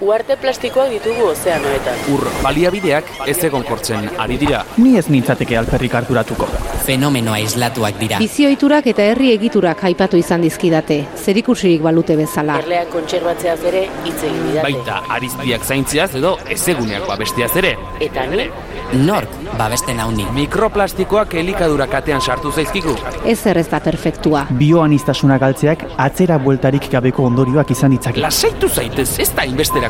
Uarte plastikoak ditugu ozeanoetan. Ur baliabideak ez egonkortzen ari dira. Ni ez nintzateke alperrik harturatuko. Fenomeno aislatuak dira. Bizioiturak eta herri egiturak aipatu izan dizkidate, zerikusirik balute bezala. Erleak kontserbatzeaz ere hitz egin didate. Baita ariztiak zaintziaz edo ezeguneak babestiaz ere. Eta ni, Nork babesten hauni. Mikroplastikoak elikadura katean sartu zaizkigu. Ez ez da perfektua. Bioanistasuna galtzeak atzera bueltarik gabeko ondorioak izan ditzake. Lasaitu zaitez, ez da inbesterako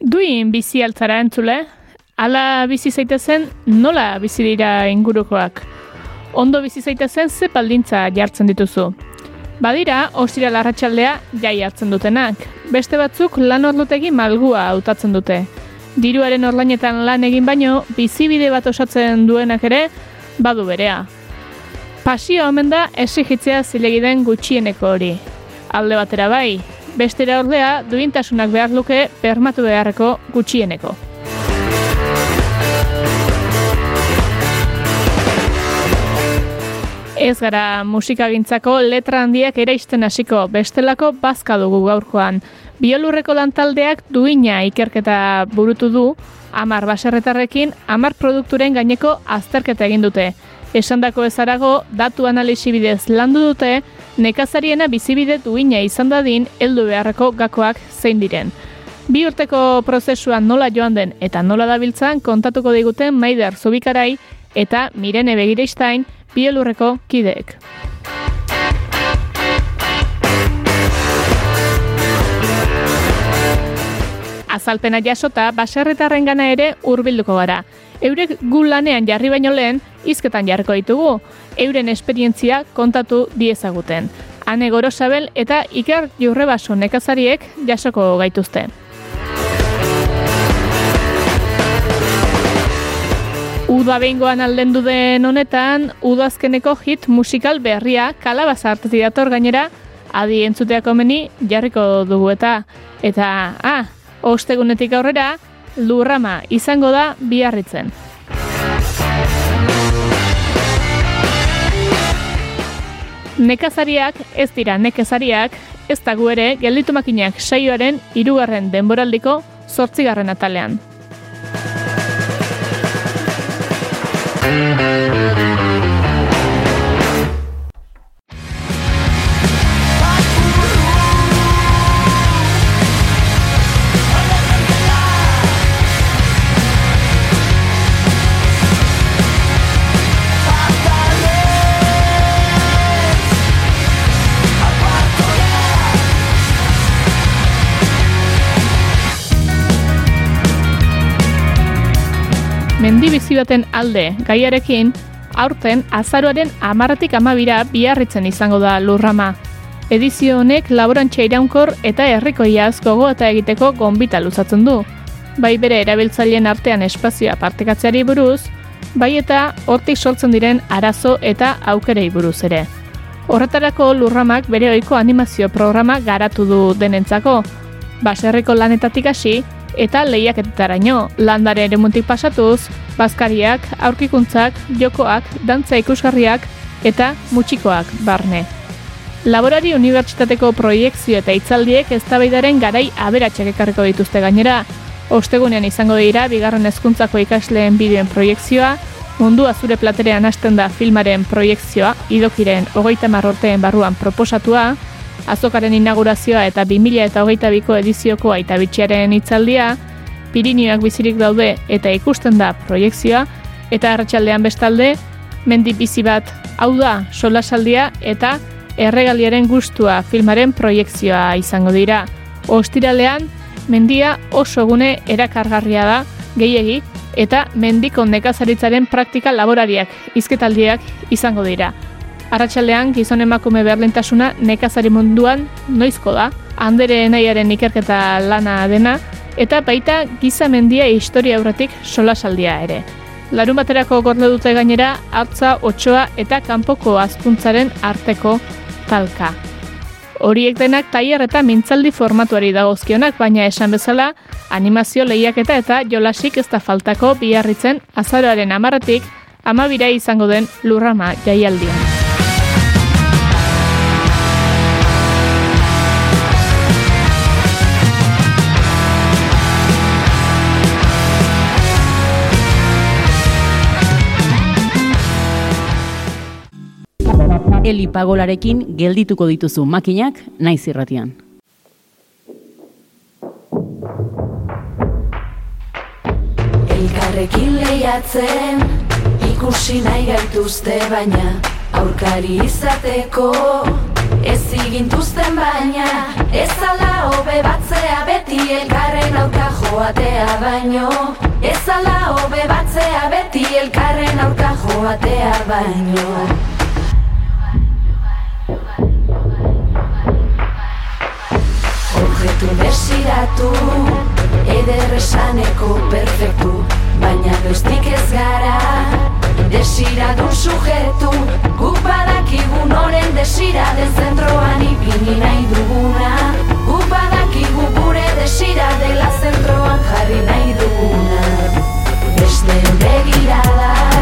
Duin bizi altzara entzule, ala bizi zaitezen nola bizi dira ingurukoak. Ondo bizi zaitezen ze baldintza jartzen dituzu. Badira, ostira larratxaldea jai hartzen dutenak. Beste batzuk lan orlutegi malgua hautatzen dute. Diruaren orlainetan lan egin baino, bizibide bat osatzen duenak ere, badu berea. Pasioa omen da esigitzea zilegi den gutxieneko hori. Alde batera bai, bestera ordea duintasunak behar luke bermatu beharreko gutxieneko. Ez gara musikagintzako letra handiak eraisten hasiko bestelako bazka dugu gaurkoan. Biolurreko lantaldeak duina ikerketa burutu du, amar baserretarrekin, amar produkturen gaineko azterketa egin dute. Esandako ezarago, datu analisi bidez landu dute, nekazariena bizibide duina izan dadin heldu beharreko gakoak zein diren. Bi urteko prozesuan nola joan den eta nola dabiltzan kontatuko diguten Maider Zubikarai eta Mirene Begireistain bielurreko kideek. Azalpena jasota, baserritarren gana ere hurbilduko gara. Eurek gu lanean jarri baino lehen, hizketan jarriko ditugu. Euren esperientzia kontatu diezaguten. Ane Gorosabel eta Iker Jurrebaso nekazariek jasoko gaituzte. Uda behingoan aldendu den honetan, udazkeneko hit musikal berria kalabaza hartati dator gainera, adi entzuteako meni jarriko dugu eta. Eta, ah, ostegunetik aurrera, lurrama izango da biarritzen. Nekazariak ez dira nekezariak, ez dago ere gelditu makinak saioaren hirugarren denboraldiko zortzigarren atalean. Mendi bizi baten alde gaiarekin, aurten azaroaren amarratik amabira biarritzen izango da lurrama. Edizio honek laborantxa iraunkor eta herrikoiaz gogo eta egiteko gonbita luzatzen du. Bai bere erabiltzaileen artean espazioa partekatzeari buruz, bai eta hortik sortzen diren arazo eta aukerei buruz ere. Horretarako lurramak bere ohiko animazio programa garatu du denentzako. Baserriko lanetatik hasi eta lehiaketetaraino, landare eremuntik pasatuz, bazkariak, aurkikuntzak, jokoak, dantza ikusgarriak eta mutxikoak barne. Laborari Unibertsitateko proiektzio eta hitzaldiek eztabaidaren garai aberatsak ekarriko dituzte gainera. Ostegunean izango dira bigarren hezkuntzako ikasleen bideoen proiekzioa, mundua zure platerean hasten da filmaren proiekzioa, idokiren hogeita marrorteen barruan proposatua, azokaren inaugurazioa eta 2000 eta hogeita biko edizioko aita bitxiaren hitzaldia, Pirinioak bizirik daude eta ikusten da proiekzioa, eta arratsaldean bestalde, mendi bizi bat hau da solasaldia eta erregaliaren gustua filmaren proiekzioa izango dira. Ostiralean, mendia oso gune erakargarria da, gehiegi, eta mendiko nekazaritzaren praktika laborariak izketaldiak izango dira. Arratxaldean, gizon emakume berlintasuna nekazari munduan noizko da, handere nahiaren ikerketa lana dena, eta baita gizamendia historia aurretik solasaldia ere. Larun baterako gorde dute gainera, hartza, otsoa eta kanpoko azkuntzaren arteko talka. Horiek denak tailer eta mintzaldi formatuari dagozkionak, baina esan bezala, animazio lehiaketa eta jolasik ez da faltako biharritzen azaroaren amarratik amabira izango den lurrama jaialdian. Eli pagolarekin geldituko dituzu makinak naiz irratian. Elkarrekin lehiatzen ikusi nahi gaituzte baina aurkari izateko ez igintuzten baina ez ala hobe batzea beti elkarren aurka joatea baino ez ala hobe batzea beti elkarren aurka joatea baino Objektu desiratu Ederresaneko perfektu Baina bestik ez gara. Desiratu sujetu Guk badakigu noren desira Den zentroan ipini nahi duguna. Guk badakigu gure desira Dela zentroan jarri nahi duguna. Beste begirada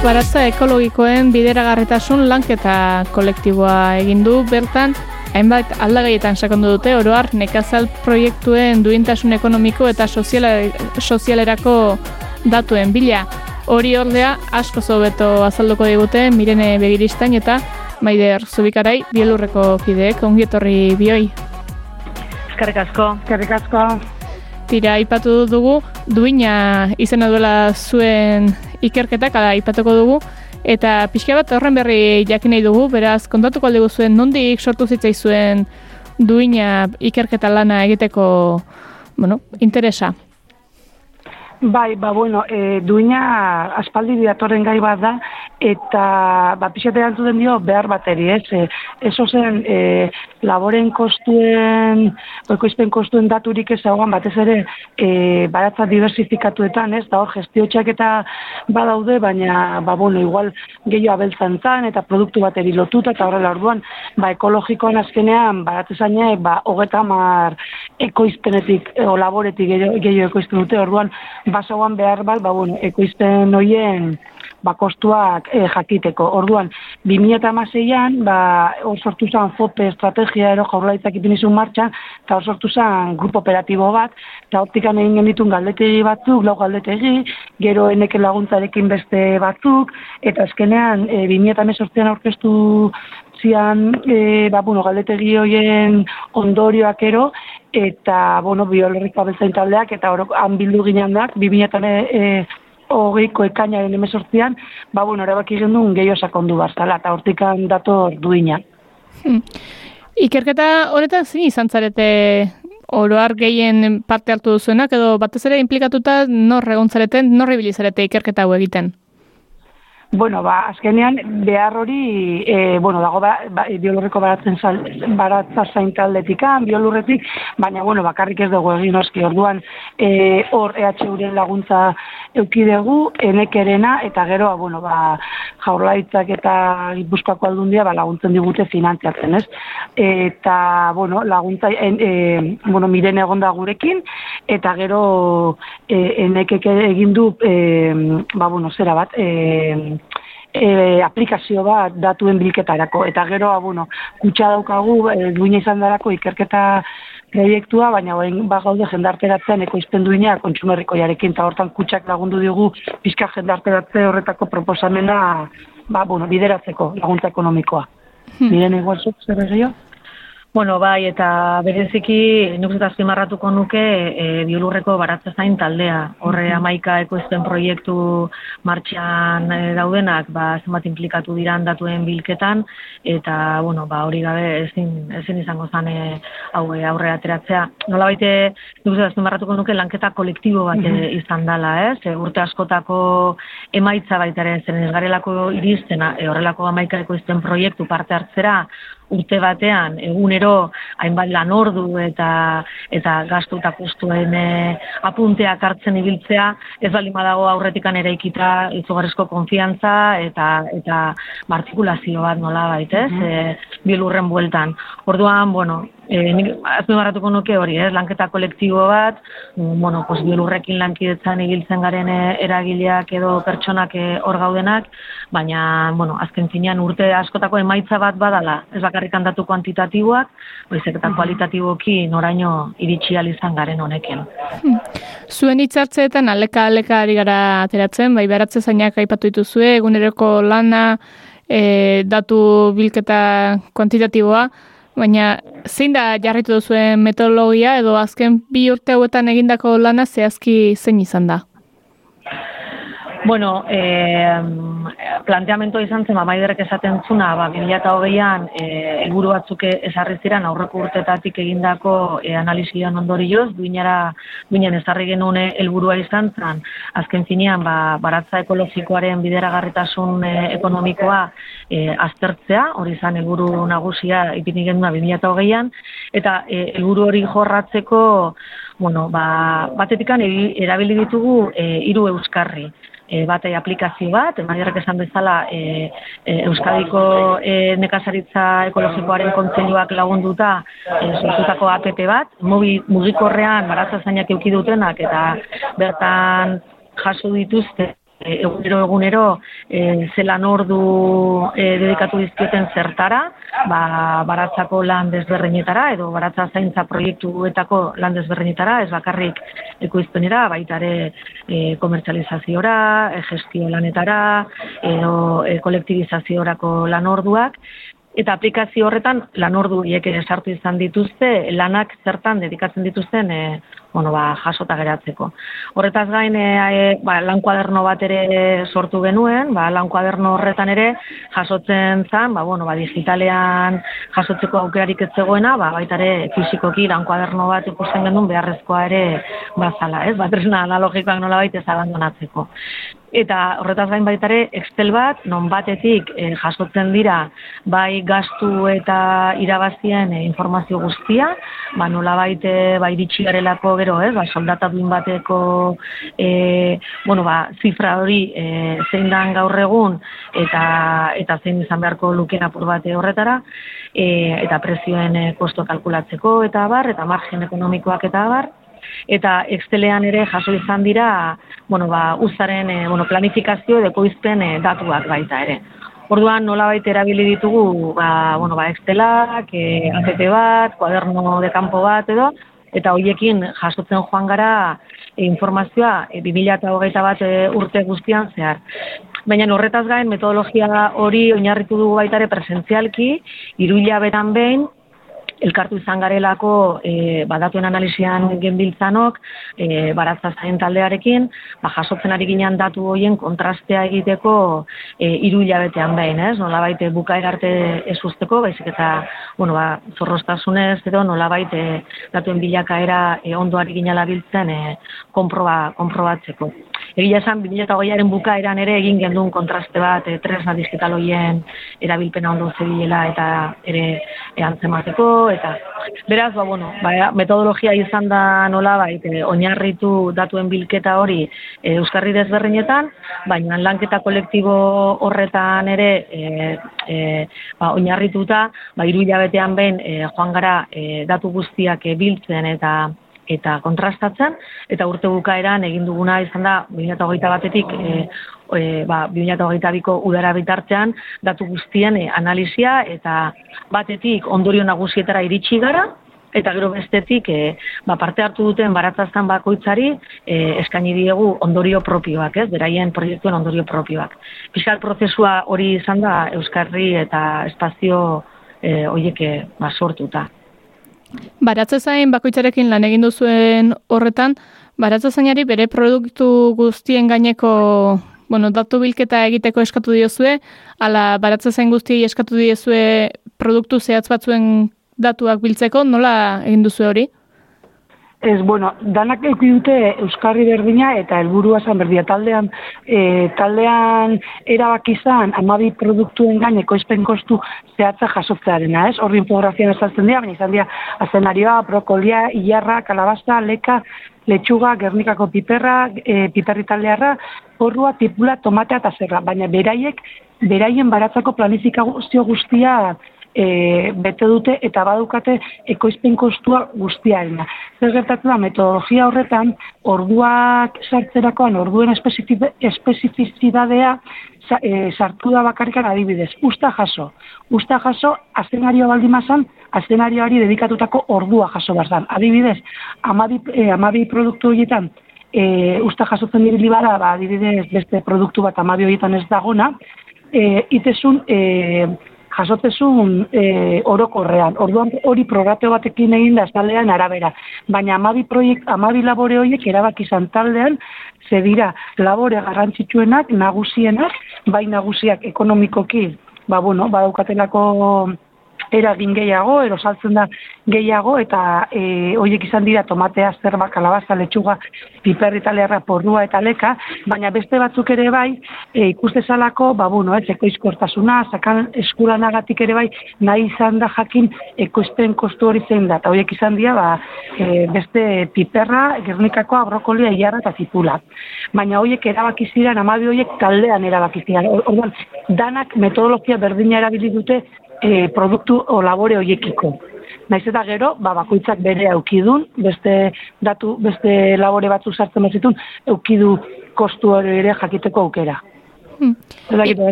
baratza ekologikoen bideragarritasun lanketa kolektiboa egin du bertan hainbat aldagaietan sakondu dute oroar nekazal proiektuen duintasun ekonomiko eta soziala, sozialerako datuen bila. Hori ordea asko zobeto azalduko digute Mirene Begiristain eta Maider Zubikarai bielurreko kideek ongi etorri bioi. Eskerrik asko. Eskerrik asko. Tira, aipatu dugu, duina izena duela zuen ikerketak, ala aipatuko dugu, eta pixka bat horren berri jakin nahi dugu, beraz, kontatuko alde zuen nondik sortu zitzai zuen duina ikerketa lana egiteko, bueno, interesa. Bai, ba, bueno, e, duina aspaldi diatorren gai bat da, eta ba, pixete den dio behar bateri, ez? E, eso zen, e, laboren kostuen, ekoizpen kostuen daturik ez hauan, batez ere, e, baratza diversifikatuetan, ez? Da hor, gestiotxak eta badaude, baina, ba, bueno, igual gehiago abeltzan zan, eta produktu bateri lotuta, eta horrela orduan, ba, ekologikoan azkenean, baratzezanek, ba, hogeta mar ekoizpenetik, e, o laboretik gehiago ekoizten dute, orduan, basoan behar bat, ba, bueno, ekoizten hoien ba, kostuak eh, jakiteko. Orduan, 2006an, ba, hor sortu zen FOPE estrategia ero jaurlaitzak ipinizun martxan, eta hor sortu zen grupo operatibo bat, eta hortikan egin genitun galdetegi batzuk, lau galdetegi, gero eneke laguntzarekin beste batzuk, eta azkenean, e, 2018an aurkeztu zian, e, ba, bueno, galdetegi hoien ondorioak ero, eta, bueno, biologiko abeltzain taldeak, eta hor, han bildu ginean dak, 2000 e, hogeiko ekainaren emesortzian, ba, bueno, erabaki gendun gehiago sakondu barzala, eta hortikan dator duina. Hmm. Ikerketa horretan zin izan zarete oroar gehien parte hartu duzuenak, edo batez ere implikatuta nor egontzareten, nor ibilizarete ikerketa hau egiten? Bueno, ba, azkenean behar hori, e, bueno, dago ba, ba, biolurreko baratzen sal, baratza zain taldetikan, biolurretik, baina, bueno, bakarrik ez dugu egin oski, orduan, e, hor EHUren laguntza eukidegu, enekerena, eta gero, bueno, ba, jaurlaitzak eta gipuzkoako aldundia, ba, laguntzen digute finantziatzen, ez? Eta, bueno, laguntza, en, e, bueno, miren egon da gurekin, eta gero, e, enekek egin du, e, ba, bueno, zera bat, e, e, aplikazio bat datuen bilketarako. Eta gero, bueno, kutsa daukagu, e, duina izan darako ikerketa proiektua, baina bain ba gaude jendarteratzen ekoizpen duina kontsumerriko jarekin, eta hortan kutsak lagundu digu pizka jendarteratze horretako proposamena ba, bueno, bideratzeko laguntza ekonomikoa. Hmm. Miren igual zuk, zer? Bueno, bai, eta bereziki, nik uste azpimarratuko nuke, e, biolurreko baratza zain taldea. Horre amaika ekoizten proiektu martxan e, daudenak, ba, zenbat implikatu dira datuen bilketan, eta, bueno, ba, hori gabe ezin, ezin izango zane hau e, aurre ateratzea. Nola baite, nik uste azpimarratuko nuke, lanketa kolektibo bat e, izan dela, ez? E, urte askotako emaitza baitaren zen ez garelako iristena, e, horrelako amaika ekoizten proiektu parte hartzera, urte batean egunero hainbat lan ordu eta eta gastu eta kostuen e, apunteak hartzen ibiltzea ez bali badago aurretikan eraikita izugarrizko konfiantza eta eta artikulazio bat nola bait, ez? Mm -hmm. bilurren bueltan. Orduan, bueno, E, nik azpimarratuko nuke hori, eh, lanketa kolektibo bat, bueno, pues bilurrekin lankidetzan ibiltzen garen eh, eragileak edo pertsonak hor gaudenak, baina, bueno, azken finean urte askotako emaitza bat badala, ez bakarrik handatu kuantitatiboak, baizik eta kualitatiboki noraino iritsi izan garen honekin. Hmm. Zuen hitzartzeetan aleka aleka ari gara ateratzen, bai beratze zainak aipatu dituzue, eguneroko lana, e, datu bilketa kuantitatiboa, Baina, zein da jarritu duzuen metodologia edo azken bi urte hauetan egindako lana zehazki zein izan da? Bueno, eh, planteamento izan zen, maiderrek esaten zuna, ba, 2008an eh, elburu batzuk ezarri ziren aurreko urtetatik egindako eh, analizian ondorioz, duinara, duinen ezarri genuen helburua izan zen, azken finean, ba, baratza ekologikoaren bideragarritasun eh, ekonomikoa eh, aztertzea, hori izan helburu nagusia ipini genuen 2008an, eta eh, helburu hori jorratzeko, bueno, ba, batetikan erabili ditugu hiru euskarri e, batei aplikazio bat, emaierrek esan bezala e, e, Euskadiko e, nekazaritza ekologikoaren kontzeiluak lagunduta e, sortutako app bat, mobi mugikorrean baratza zainak eukidutenak eta bertan jaso dituzte egunero egunero e, zelan ordu e, dedikatu dizkieten zertara, ba, baratzako lan desberreinetara edo baratza zaintza proiektuetako lan desberreinetara, ez bakarrik ekoizpenera, baita ere e, komertzializaziora, e, gestio lanetara, edo e, kolektibizaziorako lan orduak, Eta aplikazio horretan lan ordu ere sartu izan dituzte, lanak zertan dedikatzen dituzten e, bueno, ba, jasota geratzeko. Horretaz gain, e, ba, lan kuaderno bat ere sortu genuen, ba, lan kuaderno horretan ere jasotzen zan, ba, bueno, ba, digitalean jasotzeko aukerarik ez zegoena, ba, baita ere fizikoki lan kuaderno bat ikusten genuen beharrezkoa ere bazala, ez? Batresna analogikoak nola baita ez abandonatzeko. Eta horretaz gain baita ere, Excel bat, non batetik e, jasotzen dira, bai gastu eta irabazien e, informazio guztia, ba nola baite, bai ditxi garelako gero, ez, ba, soldata duin bateko, e, bueno, ba, zifra hori e, zein dan gaur egun, eta, eta zein izan beharko lukena apur bate horretara, e, eta prezioen e, kosto kalkulatzeko, eta bar, eta margen ekonomikoak eta bar, eta Excelean ere jaso izan dira, bueno, ba, uzaren e, bueno, planifikazio edo koizpen e, datuak baita ere. Orduan nola baita erabili ditugu, ba, bueno, ba, Excelak, e, bat, kuaderno de campo bat edo, eta hoiekin jasotzen joan gara e, informazioa e, 2008 bat e, urte guztian zehar. Baina horretaz gain metodologia hori oinarritu dugu baitare presentzialki, iruila betan behin, elkartu izan garelako e, badatuen analizian genbiltzanok e, baratza zain taldearekin, ba, jasotzen ari ginen datu hoien kontrastea egiteko e, iru hilabetean behin, ez? Nola baite bukaer arte ez usteko, baizik eta, bueno, ba, zorrostasunez edo nola baite datuen bilakaera e, ondo ari ginala biltzen e, konproba, konprobatzeko. Egia esan, 2008aren bukaeran ere egin gendun kontraste bat, e, tresna digital hoien erabilpena ondo zebilela eta ere e, antzemateko, eta beraz, ba, bueno, ba, metodologia izan da nola bait, e, oinarritu datuen bilketa hori e, Euskarri desberrinetan, baina lanketa kolektibo horretan ere e, e, ba, oinarrituta, ba, iru hilabetean behin e, joan gara e, datu guztiak e, biltzen eta eta kontrastatzen, eta urte bukaeran egin duguna izan da 2008 batetik e, e, ba, 2008 biko udara bitartean datu guztien e, analizia eta batetik ondorio nagusietara iritsi gara, eta gero bestetik e, ba, parte hartu duten baratzaztan bakoitzari e, eskaini diegu ondorio propioak, ez, beraien proiektuen ondorio propioak. Piskal prozesua hori izan da Euskarri eta espazio e, oieke ba, sortuta. Baratze zain bakoitzarekin lan egin duzuen horretan, baratze zainari bere produktu guztien gaineko bueno, datu bilketa egiteko eskatu diozue, ala baratze zain guztiei eskatu diozue produktu zehatz batzuen datuak biltzeko, nola egin duzu hori? Ez, bueno, danak eki dute Euskarri berdina eta helburua zan berdia taldean, e, taldean erabaki izan amabi produktuen gain ekoizpen kostu zehatza jasotzearena, ez? Horri infografian ezaltzen dira, baina izan dira azenarioa, brokolia, ilarra, kalabazta, leka, letxuga, gernikako piperra, e, piperri taldearra, horrua, tipula, tomatea eta zerra, baina beraiek, beraien baratzako planifikazio guztia e, bete dute eta badukate ekoizpen kostua guztiarena. Zer gertatu da, metodologia horretan, orduak sartzerakoan, orduen espezifizidadea e, sartu da bakarrikan adibidez. Usta jaso. Usta jaso, azenario baldimazan, azenarioari dedikatutako ordua jaso barzan. Adibidez, amabi, e, amabi produktu horietan, e, usta jasotzen dibili bada, ba, adibidez, beste produktu bat amabi horietan ez dagona, e, itezun, e, jasotzezun e, orokorrean. Orduan hori prograte batekin egin da taldean arabera. Baina amabi, proiekt, amabi labore horiek erabaki izan taldean, ze dira labore garrantzitsuenak, nagusienak, bai nagusiak ekonomikoki, ba bueno, badaukatelako eragin gehiago, ero saltzen da gehiago, eta e, horiek izan dira tomatea, zerba, kalabaza, letxuga, piper italiarra, porrua eta leka, baina beste batzuk ere bai, e, ikuste salako, ba, bueno, ez, ekoizkortasuna, zakan eskulanagatik ere bai, nahi izan da jakin ekoizpen kostu hori zein da, eta horiek izan dira, ba, e, beste piperra, gernikakoa, brokolia, iarra eta zipula. Baina horiek erabaki ziren, amabi horiek taldean erabaki ziren. Orduan, danak metodologia berdina erabili dute e, produktu o labore hoiekiko. Naiz eta gero, ba, bakoitzak bere aukidun, beste datu, beste labore batzu sartzen bezitun, aukidu kostu hori ere jakiteko aukera. Hmm. E,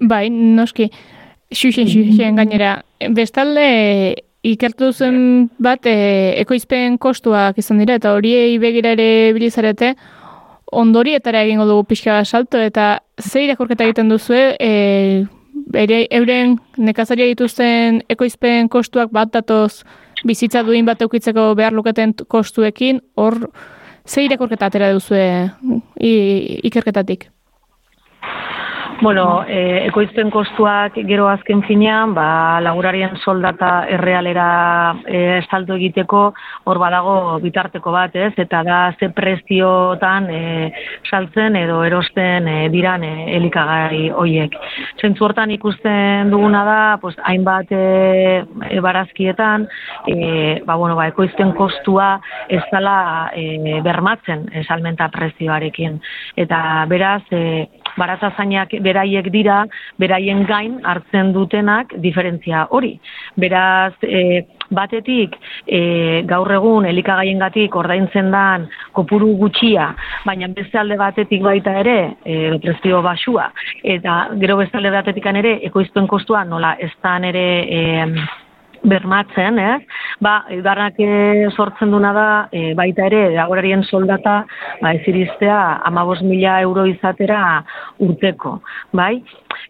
bai, noski, xuxen, xuxen gainera. Bestalde, ikertu zen bat, e, ekoizpen kostuak izan dira, eta horiei begira ere bilizarete, ondorietara egingo dugu pixka salto, eta ze irakurketa egiten duzu, e, bere euren nekazaria dituzten ekoizpen kostuak bat datoz bizitza duin bat eukitzeko behar luketen kostuekin, hor ze irakorketa atera duzue ikerketatik? Bueno, e, ekoizpen kostuak gero azken finean, ba, laburarien soldata errealera e, estaltu egiteko, hor badago bitarteko bat, ez? Eta da ze preziotan e, saltzen edo erosten e, diran e, elikagai hoiek. Zentzu hortan ikusten duguna da, pues, hainbat e, e, barazkietan, e, ba, bueno, ba, ekoizpen kostua ez dala e, bermatzen salmenta prezioarekin. Eta beraz, e, baratzazainak beraiek dira, beraien gain hartzen dutenak diferentzia hori. Beraz, e, batetik e, gaur egun elikagaien gatik ordaintzen dan kopuru gutxia, baina beste alde batetik baita ere e, prezio basua, eta gero beste alde batetik ere ekoiztuen kostua nola ez ere e, bermatzen, eh? ba, idarrak sortzen duna da, e, baita ere, agorarien soldata, ba, ez iriztea, amabos mila euro izatera urteko, bai?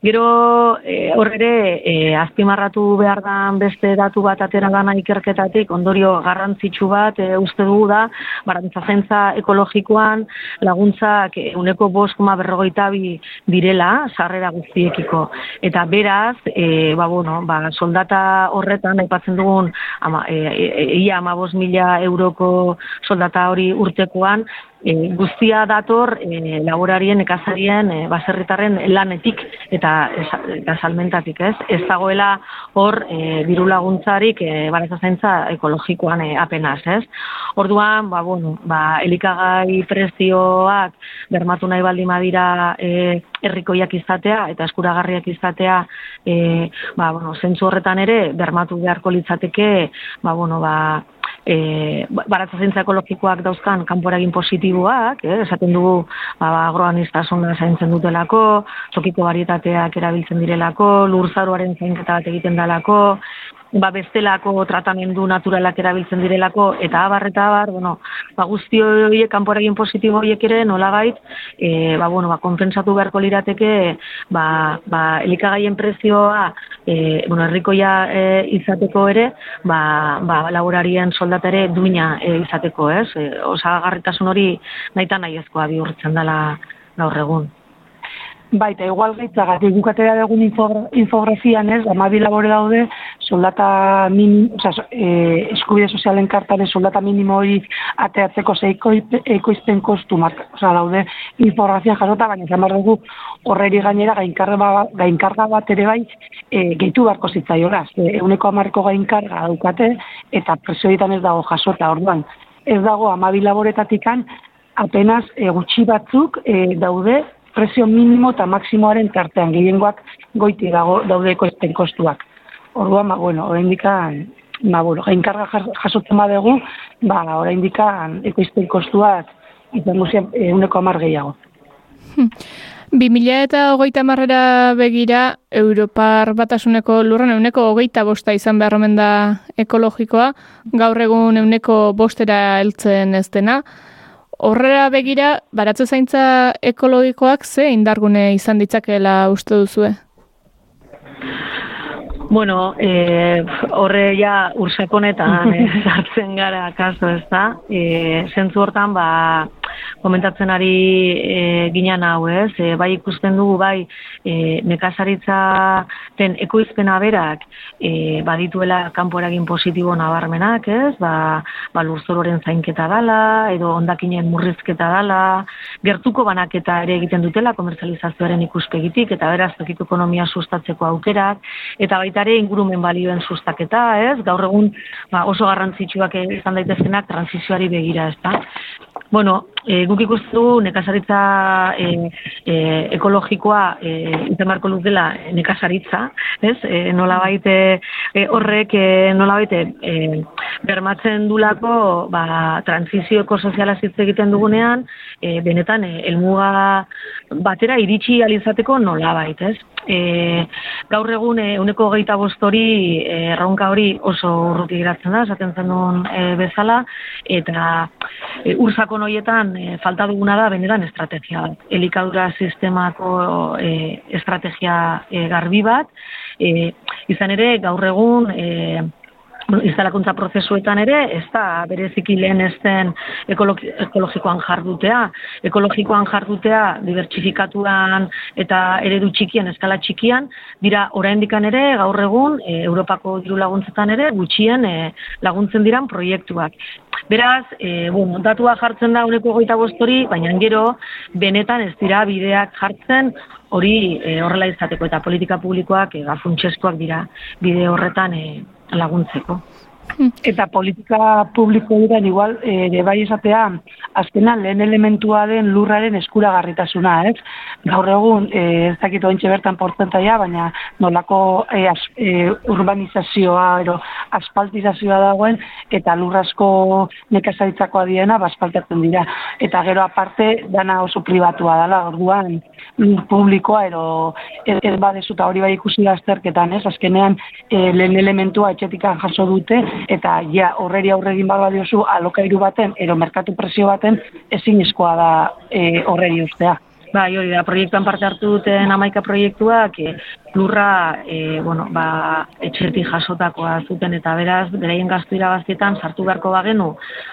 Gero e, hor ere e, azpimarratu behar da beste datu bat atera gana ikerketatik ondorio garrantzitsu bat e, uste dugu da barantza zentza ekologikoan laguntzak uneko bost koma berrogeita bi direla sarrera guztiekiko. Eta beraz, e, ba, bueno, ba, soldata horretan aipatzen dugun ama, e, e, e, ia ama mila euroko soldata hori urtekoan e, guztia dator e, laborarien, ekazarien, e, baserritarren lanetik eta, eta salmentatik, ez? Ez dagoela hor e, diru laguntzarik e, zaintza ekologikoan e, apenas, ez? Orduan, ba, bueno, ba, elikagai prezioak bermatu nahi baldin badira e, errikoiak izatea eta eskuragarriak izatea e, ba, bueno, zentzu horretan ere bermatu beharko litzateke ba, bueno, ba, e, baratza zintza ekologikoak dauzkan kanporagin positiboak, eh, esaten dugu ba, agroaniztasuna zaintzen dutelako, tokiko varietateak erabiltzen direlako, lurzaruaren zainketa bat egiten dalako, ba, bestelako tratamendu naturalak erabiltzen direlako, eta abar, eta abar, bueno, ba, guzti horiek, kanporagin positibo horiek ere, nolabait, e, ba, bueno, ba, konpensatu beharko lirateke, ba, ba, elikagaien prezioa, e, bueno, errikoia e, izateko ere, ba, ba, laborarien soldatere duina e, izateko, ez? E, osagarritasun hori nahi nahi ezkoa bihurtzen dela gaur egun. Baita, igual gaitzagatik gukatera dugun infografian ez, amabi labore daude, soldata minim, oza, e, eskubide sozialen kartaren soldata minimo hori ateatzeko zeiko ekoizten kostu marka, oza, daude infografian jasota, baina zamar dugu horreri gainera gainkarga, ba, gainkarga bat ere bai e, gehitu barko zitzaioraz. E, euneko amarko gainkarga daukate eta presioetan ez dago jasota, orduan. Ez dago amabi laboretatikan apenas e, gutxi batzuk e, daude prezio minimo eta maksimoaren tartean gehiengoak goiti dago daudeko ezten kostuak. Orduan, ba, bueno, orain dikan, ba, bueno, gainkarga jasotzen badegu, ba, orain dikan ekoizten kostuak izango zen eguneko amar gehiago. 2000 eta hogeita marrera begira, Europar batasuneko lurran euneko hogeita bosta izan behar da ekologikoa, gaur egun euneko bostera heltzen ez dena, Horrera begira, baratze zaintza ekologikoak ze indargune izan ditzakela uste duzue? Bueno, eh, horre ja ursakonetan eh, sartzen gara kaso ez da. Eh, zentzu hortan, ba, komentatzen ari e, ginen hau ez, e, bai ikusten dugu, bai e, nekazaritza den ekoizpena berak, e, badituela kanporagin positibo nabarmenak ez, ba, ba lurzororen zainketa dala, edo ondakinen murrizketa dala, gertuko banaketa ere egiten dutela komerzializazioaren ikuspegitik, eta beraz, tokiko ekonomia sustatzeko aukerak, eta baita ere ingurumen balioen sustaketa, ez? Gaur egun ba, oso garrantzitsuak izan daitezkenak transizioari begira, ez da? Bueno, e, guk ikustu nekazaritza e, e, ekologikoa e, itemarko lukela nekazaritza, ez? E, nola baite e, horrek e, nola baite e, bermatzen dulako ba, transizio ekosoziala zitze egiten dugunean, e, benetan e, elmuga batera iritsi alizateko nola baita, ez? e, gaur egun e, uneko geita bostori e, erronka hori oso urruti geratzen da, esaten zen duen e, bezala, eta e, ursako noietan e, falta duguna da benetan estrategia bat. Elikadura sistemako e, estrategia e, garbi bat, e, izan ere gaur egun e, instalakuntza prozesuetan ere, ez da bereziki lehen ez den ekologikoan jardutea. Ekologikoan jardutea dibertsifikatuan eta eredu txikian, eskala txikian, dira oraindikan ere, gaur egun, e, Europako diru laguntzetan ere, gutxien e, laguntzen diran proiektuak. Beraz, e, bon, datua jartzen da uneko goita bostori, baina gero, benetan ez dira bideak jartzen, hori e, horrela izateko eta politika publikoak e, dira bide horretan e, laguntzeko. Eta politika publiko diren igual, ere bai esatea, azkenan lehen elementua den lurraren eskuragarritasuna, ez? Gaur egun, e, ez dakit ointxe bertan portzentaia, baina nolako e, e, urbanizazioa, ero, aspaltizazioa dagoen, eta lurrasko nekazaritzakoa diena, baspaltatzen dira. Eta gero aparte, dana oso pribatua dela, orduan, publikoa, ero, ez, ez badezuta hori bai ikusi azterketan, ez? Azkenean, e, lehen elementua etxetikan jaso dute, eta ja horreri aurregin bada diozu alokairu baten edo merkatu presio baten ezin eskoa da e, horreri ustea. Bai, hori da, proiektuan parte hartu duten amaika proiektuak, e, lurra e, bueno, ba, etxerti jasotakoa zuten eta beraz, beraien gaztu irabaztietan sartu beharko bagenu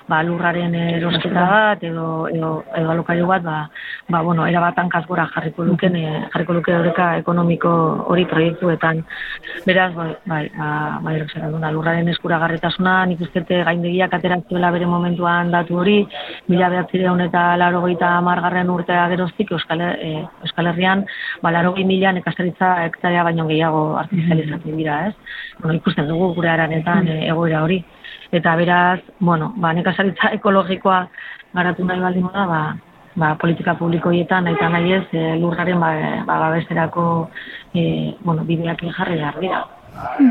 ba, lurraren erosketa bat edo, edo, edo alokairu bat, ba, ba, bueno, erabatan kasgora jarriko luken, e, jarriko luke horreka ekonomiko hori proiektuetan. Beraz, bai, bai, ba, bai, duna, lurraren eskuragarretasuna, nik ustete gaindegiak ateraktuela bere momentuan datu hori, mila behatzireun eta laro goita margarren urtea geroztik, Euskal, e, Euskal Herrian, ba, laro mila nekazaritza hektarea baino gehiago artifizializatzen dira, ez? Bueno, ikusten dugu gure aranetan e, egoera hori. Eta beraz, bueno, ba, nekazaritza ekologikoa garatu nahi baldin da, ba, ba, politika publikoietan eta nahi ez e, lurraren ba, ba, babesterako e, bueno, bideak jarri behar dira.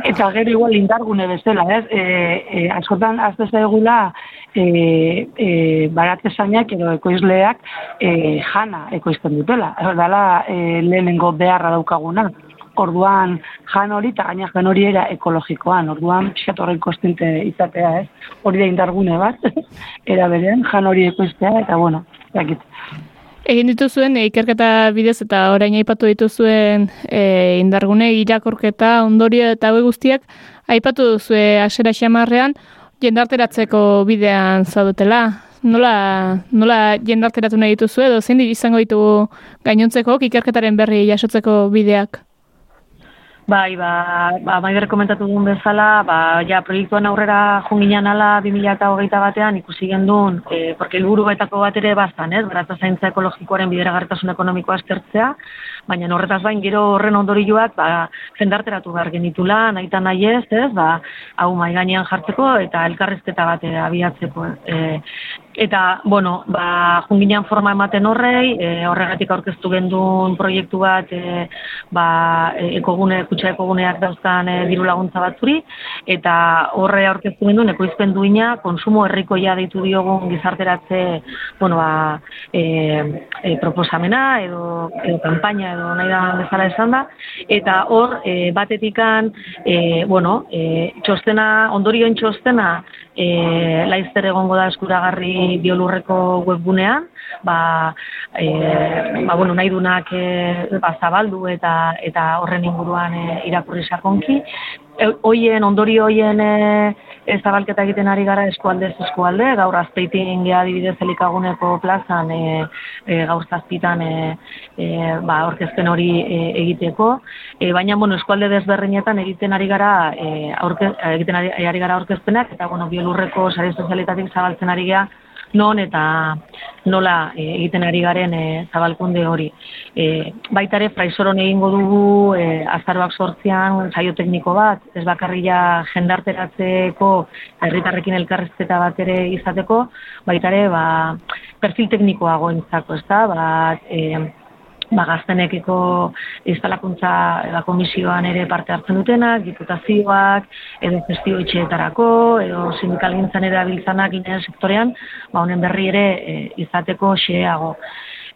Eta gero igual indargune bezala, ez? E, e, askotan, azte egula, e, e, baratze zainak edo ekoizleak e, jana ekoizten dutela. Dala e, lehenengo beharra daukaguna orduan jan hori, eta gaina jan hori era ekologikoan, orduan pixkat horren kostente izatea, ez? Hori da indargune bat, era berean, jan hori ekoiztea, eta bueno, jakit. Egin dituzuen e, ikerketa bidez eta orain aipatu dituzuen e, indargune irakorketa ondorio eta hau guztiak aipatu duzue asera xamarrean jendarteratzeko bidean zaudetela. Nola, nola jendarteratu nahi dituzu edo zein izango ditugu gainontzeko ikerketaren berri jasotzeko bideak? Bai, ba, ba maider komentatu duen bezala, ba, ja, proiektuan aurrera junginan ala 2008 batean ikusi gendun, e, porque helburu baitako bat ere bazan, ez, beratza zaintza ekologikoaren bideragartasun ekonomikoa aztertzea, baina horretaz bain gero horren ondorioak, ba, jendarteratu behar genitula, nahi nahi ez, ez, ba, hau mai gainean jartzeko eta elkarrezketa bat abiatzeko. E, Eta, bueno, ba, junginean forma ematen horrei, e, horregatik aurkeztu gendun proiektu bat, e, ba, ekogune, kutsa ekoguneak dauzkan e, diru laguntza batzuri, eta horre aurkeztu gendun, ekoizpen duina, konsumo herrikoia deitu diogun gizarteratze, bueno, ba, e, e, proposamena, edo, edo kampaina, edo nahi da bezala esan da, eta hor, e, batetikan, e, bueno, e, txostena, ondorioen txostena, e, laizter egongo da eskuragarri biolurreko webgunean, ba, e, ba bueno, nahi dunak e, ba, zabaldu eta eta horren inguruan e, irakurri sakonki. E, hoien, ondori hoien e, zabalketa egiten ari gara eskualdez eskualde, gaur azpeitin geha dibidez elikaguneko plazan e, e, gaur zazpitan e, e, ba, orkezten hori e, egiteko, e, baina bueno, eskualde desberrinetan egiten ari gara e, aurke, egiten ari, ari gara orkezpenak, eta bueno, biolurreko sare sozialetatik zabaltzen ari gara non eta nola e, egiten ari garen e, zabalkunde hori. E, baita ere, fraizoron egingo dugu e, azaroak sortzean saio tekniko bat, ez bakarria jendarteratzeko herritarrekin elkarrezketa bat ere izateko, baita ere, ba, perfil teknikoa goentzako, ez da, ba, e, ba, gaztenekiko instalakuntza eda komisioan ere parte hartzen dutenak, diputazioak, edo festio etxeetarako, edo sindikal gintzen ere abiltzanak ginen sektorean, ba, honen berri ere e, izateko xeago.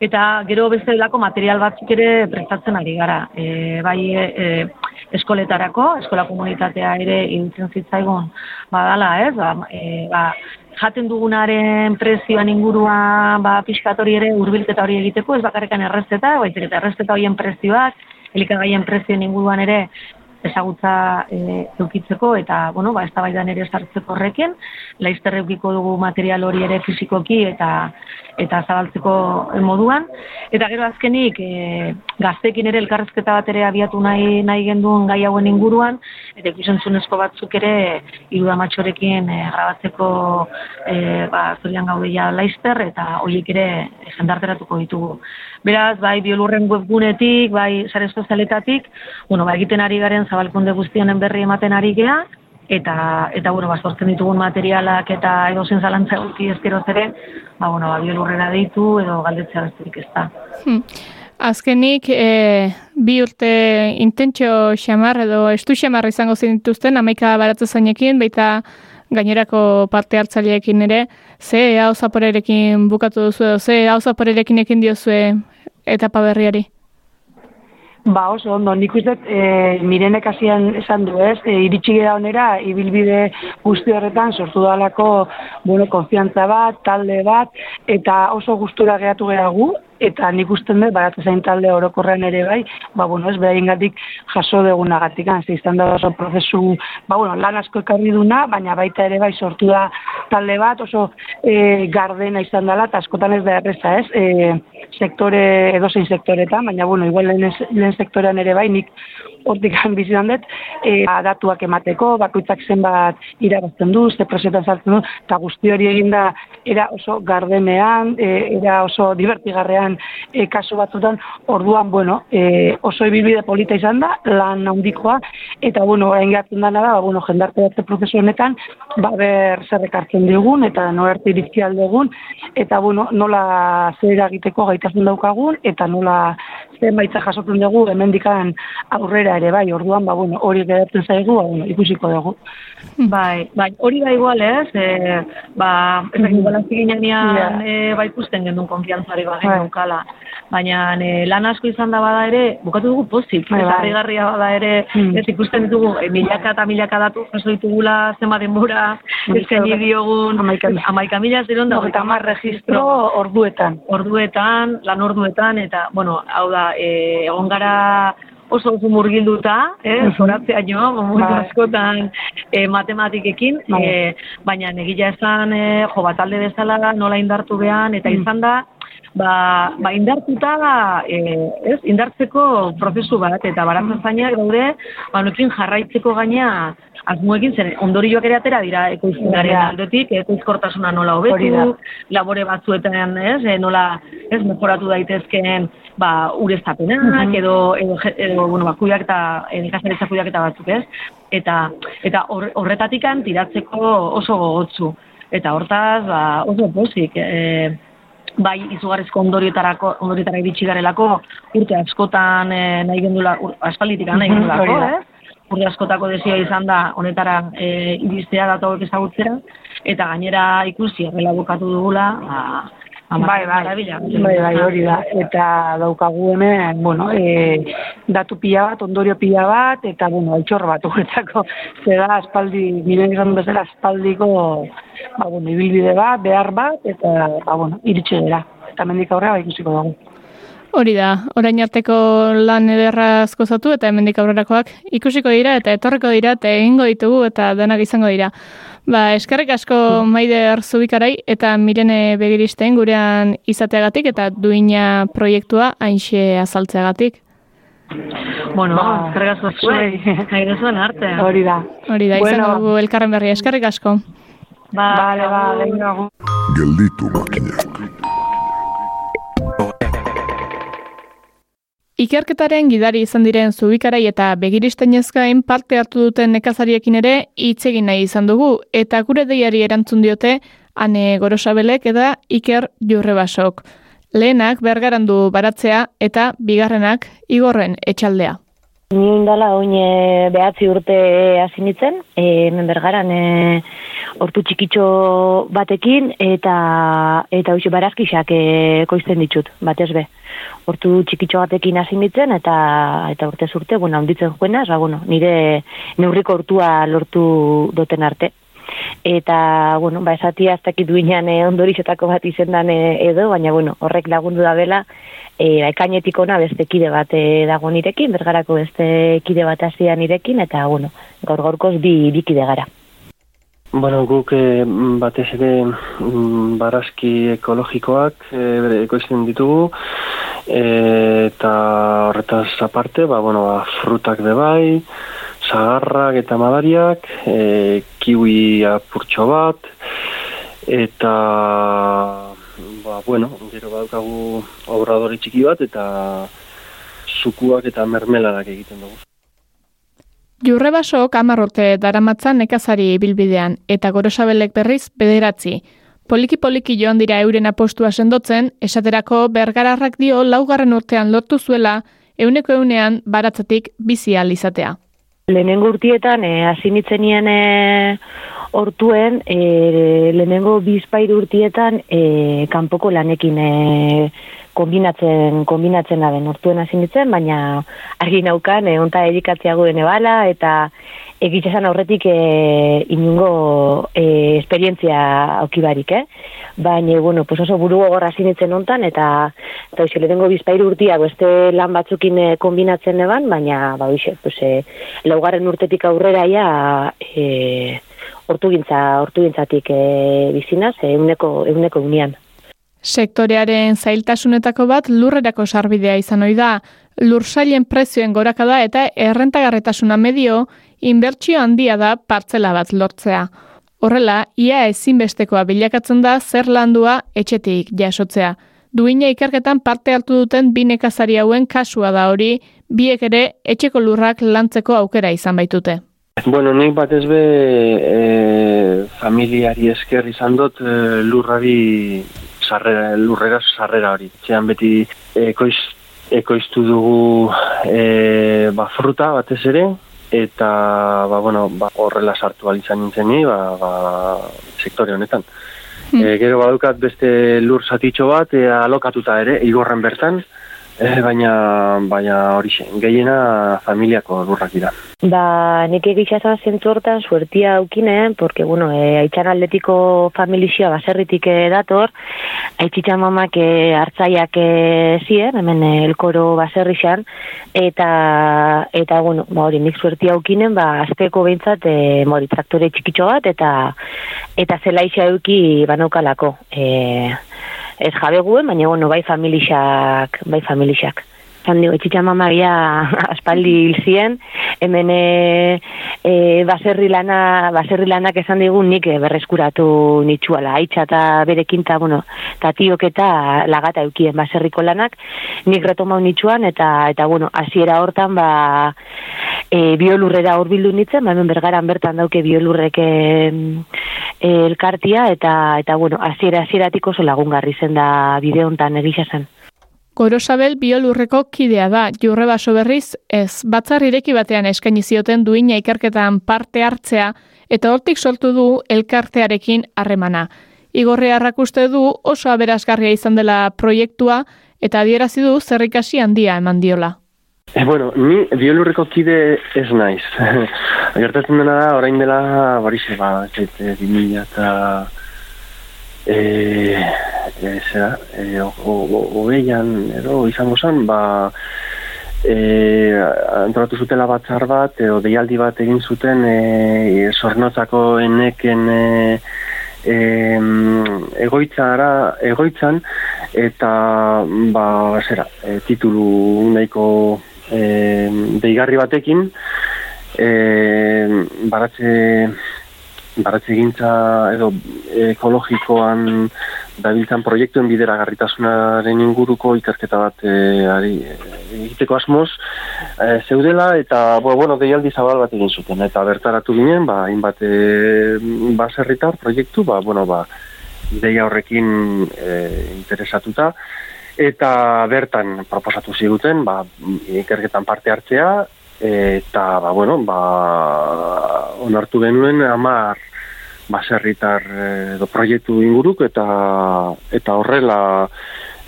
Eta gero beste delako material batzuk ere prestatzen ari gara. E, bai e, eskoletarako, eskola komunitatea ere irutzen zitzaigun badala, ez? Ba, e, ba, jaten dugunaren prezioan inguruan ba, piskatori ere urbilketa hori egiteko, ez bakarrekan errezeta, baizik eta errezeta horien prezioak, elikagaien prezioen inguruan ere ezagutza e, eukitzeko eta bueno, ba eztabaidan ere sartzeko horrekin, laizter eukiko dugu material hori ere fisikoki eta eta zabaltzeko moduan. Eta gero azkenik e, gaztekin ere elkarrezketa bat ere abiatu nahi nahi genduen gai hauen inguruan. Eta ikusentzunezko batzuk ere iruda matxorekin e, grabatzeko e, ba zorian gaudeia laizter eta horiek ere jendarteratuko ditugu. Beraz, bai biolurren webgunetik, bai sare sozialetatik, bueno, ba egiten ari garen zabalkunde guztionen berri ematen ari gea, eta, eta bueno, ba, sortzen ditugun materialak eta edo zen zalantza guzti ezkero zere, ba, bueno, ba, biolurrera deitu edo galdetzea besterik ez da. Hmm. Azkenik, e, bi urte intentsio xamar edo estu xamar izango zinituzten, amaika baratze zainekin, baita gainerako parte hartzaileekin ere, ze hau zaporerekin bukatu duzu edo, ze hau zaporerekin ekin diozue etapa berriari? Ba, oso, ondo, nik uste, e, mirenek hasian esan du ez, e, iritsi gara onera, ibilbide guzti horretan, sortu dalako, bueno, konfiantza bat, talde bat, eta oso gustura geratu gara gu, eta nik usten dut, barat zain talde orokorrean ere bai, ba, bueno, ez behain gatik jaso degunagatik, ze izan da oso prozesu, ba, bueno, lan asko ekarri duna, baina baita ere bai sortu da talde bat, oso e, gardena izan dela, eta askotan ez da erreza, ez, e, sektore, edozein sektoretan, baina, bueno, igual lehen, lehen sektorean ere bai, nik hortik bizitan dut, e, datuak emateko, bakoitzak zenbat irabazten du, ze prozetan zartzen du, eta guzti hori eginda era oso gardenean, e, era oso divertigarrean e, kasu batzutan, orduan, bueno, e, oso ibilbide polita izan da, lan handikoa, eta, bueno, hain gartzen dana da, ba, bueno, jendarte batze prozesu honetan, ba, ber zerrekartzen digun, eta noerti irizki aldegun, eta, bueno, nola zer egiteko gaitasun daukagun, eta nola zenbaitza jasotzen dugu hemendikan aurrera ere bai, orduan, ba, bueno, hori geratzen zaigu, ba, bueno, ikusiko dugu. Bai, bai, hori da igual, ez? E, ba, ez da, igual yeah. e, ba, ikusten gendun konfiantzari ba, bai. kala. baina e, lan asko izan da bada ere, bukatu dugu pozik, Bai, bai. harrigarria bada ere, Mm. ez ikusten ditugu, e, milaka eta milaka datu jaso ditugula, zenba denbora, eskaini diogun, amaika mila ziron da, Hogeita hamar registro orduetan. Orduetan, lan orduetan, eta, bueno, hau da, e, egon gara oso oso murgilduta, eh, Mhm. zoratzeaino, momentu Bai. askotan e, matematikekin, Bai. e, baina negila esan, e, jo, bat alde bezala nola indartu behan, eta Mm. izan da, ba, ba indartuta, e, ez, indartzeko prozesu bat, eta baratzen zainak daude, ba, honekin jarraitzeko gaina, asmoekin zen, ondorioak ere atera dira ekoizpenaren aldetik, ekoizkortasuna nola hobetu, labore batzuetan, ez, e, nola, ez, mejoratu daitezkeen, ba, ureztapenak, Mhm. edo, edo, je- edo, bueno, ba, kuiak eta, nekazaritza kuiak eta batzuk, ez? Eta, eta hor, horretatikan tiratzeko oso gogotzu. Eta hortaz, ba, oso pozik, e, bai izugarrizko ondorioetarako ondorioetara iritsi garelako urte askotan e, nahi gendula aspalditik nahi gendulako, hori da. eh? Urte askotako desioa izan da honetara e, iristea datu hauek ezagutzera eta gainera ikusi horrela bukatu dugula, ba, ba, Bai, bai, bai, bai, hori da. Eta daukagu hemen, bueno, e, datu pila bat, ondorio pila bat, eta, bueno, altxor bat uretzako. Zera, aspaldi, nire izan bezala, aspaldiko, ba, bueno, ibilbide bat, behar bat, eta, ba, bueno, iritsi dira. Eta mendik aurrera, ba, ikusiko dugu. Hori da, orain arteko lan ederra asko zatu eta hemendik aurrerakoak ikusiko dira eta etorriko dira eta egingo ditugu eta denak izango dira. Ba, eskerrik asko Maider Zubikarai eta Mirene Begiristen gurean izateagatik eta duina proiektua hainxe azaltzeagatik. Bueno, Ba, eskerrik asko zuei, nahi arte. Hori da. Hori da, Bueno. izango dugu elkarren berria. Eskerrik asko. Ba, Bale, ba. Gelditu makinak. Ikerketaren gidari izan diren zubikarai eta begiristen gain parte hartu duten nekazariekin ere hitz egin nahi izan dugu eta gure deiari erantzun diote ane gorosabelek eta iker jurrebasok. Lehenak bergarandu baratzea eta bigarrenak igorren etxaldea. Ni indala oin e, behatzi urte hasi nintzen, e, hemen bergaran e, hortu txikitxo batekin eta eta hoxe barazkixak e, koizten ditut, batez be. Hortu txikitxo batekin hasi nintzen eta eta urte urte, bueno, handitzen joena, ba, bueno, nire neurriko hortua lortu doten arte. Eta, bueno, ba, esatia ez dakit duinean e, ondorixotako bat izendan e, edo, baina, bueno, horrek lagundu da bela, e, ba, ekainetik ona beste kide bat e, dago nirekin, bergarako beste kide bat hasia nirekin, eta, bueno, gaur gaurkoz bi, bi kide gara. Bueno, guk eh, batez ere mm, barazki ekologikoak eh, ekoizten ditugu eh, eta horretaz aparte, ba, bueno, ba, frutak be bai, sagarrak eta madariak, eh, kiwi apurtxo bat, eta ba, bueno, gero badaukagu obradore txiki bat eta zukuak eta mermeladak egiten dugu. Jurrebasok hamar urte daramatzan nekazari bilbidean eta gorosabelek berriz bederatzi. Poliki-poliki joan dira euren apostua sendotzen, esaterako bergararrak dio laugarren urtean lortu zuela, euneko eunean baratzatik bizi izatea. Lehenengo urtietan, e, hasi nitzenien e, hortuen, e, lehenengo bizpairu urtietan e, kanpoko lanekin e, kombinatzen, kombinatzen da den hortuen hasi nitzen, baina argi naukan, e, onta edikatziago dene bala, eta egitxesan aurretik e, inungo e, esperientzia aukibarik, eh? Baina, bueno, pues oso buru gogorra hasi nintzen ontan, eta, eta hoxe, lehenengo bizpairu urtia beste lan batzukin e, kombinatzen eban, baina, ba, hoxe, pues, e, laugarren urtetik aurrera ja, e, hortugintza, hortugintzatik e, bizinaz, e, euneko, euneko unian. Sektorearen zailtasunetako bat lurrerako sarbidea izan ohi da, lursailen prezioen gorakada eta errentagarretasuna medio, inbertsio handia da partzela bat lortzea. Horrela, ia ezinbestekoa bilakatzen da zer landua etxetik jasotzea. Duina ikerketan parte hartu duten bi nekazari hauen kasua da hori, biek ere etxeko lurrak lantzeko aukera izan baitute. Bueno, nik batez be e, familiari esker izan dut e, lurrari sarrera, lurrera sarrera hori. Txean beti ekoiz, ekoiztu dugu e, ba, fruta batez ere, eta ba, bueno, ba, horrela sartu izan nintzen ni, ba, ba, sektore honetan. E, gero badukat beste lur zatitxo bat, e, alokatuta ere, igorren bertan, e, baina, baina hori gehiena familiako lurrak dira. Ba, nik egitxazan zentu hortan suertia aukinen, porque, bueno, e, aitzan atletiko familixia baserritik e, dator, aitzitza mamak e, hartzaiak e, zien, hemen e, elkoro baserrixan, eta, eta, bueno, ba, hori, nik suertia aukinen, ba, azteko behintzat, e, mori, traktore txikitxo bat, eta, eta zelaixa euki banaukalako. E, ez jabe guen, baina, bueno, bai familixak, bai familixak. Zan dio, etxitxa mamagia aspaldi hil zien, hemen e, e, baserri, lana, baserri lanak esan digun nik e, berreskuratu nitsuala, haitxa eta berekin eta, bueno, eta tiok eta lagata eukien baserriko lanak, nik retomau nitsuan, eta, eta bueno, hasiera hortan, ba, e, biolurrera urbildu nitzen, ba, hemen bergaran bertan dauke biolurrek e, e, elkartia, eta, eta bueno, hasiera hasieratik oso lagungarri zen da bideo hontan egisa zen. Gorosabel biolurreko kidea da, jurre baso berriz, ez, batzar ireki batean eskaini zioten duina ikerketan parte hartzea, eta hortik sortu du elkartearekin harremana. Igorre harrakuste du oso aberazgarria izan dela proiektua, eta adierazi du zerrikasi handia eman diola. E, bueno, ni biolurreko kide ez naiz. Gertatzen dena da, orain dela, barixe, ba, eta e, e, zera, e, hogeian edo izango zen, ba, e, antolatu zutela batzar bat, edo deialdi bat egin zuten e, sornotzako eneken e, e, egoitzara, egoitzan, eta ba, zera, e, titulu nahiko e, deigarri batekin, e, baratze baratze gintza edo ekologikoan dabiltzan proiektuen bidera garritasunaren inguruko ikerketa bat e, ari, egiteko asmoz e, zeudela eta bo, bueno, deialdi zabal bat egin zuten. Eta bertaratu ginen ba, inbat e, baserritar proiektu ba, bueno, ba, ideia horrekin e, interesatuta. Eta bertan proposatu ziguten ba, ikerketan parte hartzea eta ba, bueno, ba, onartu genuen amar baserritar eh, edo proiektu inguruk eta eta horrela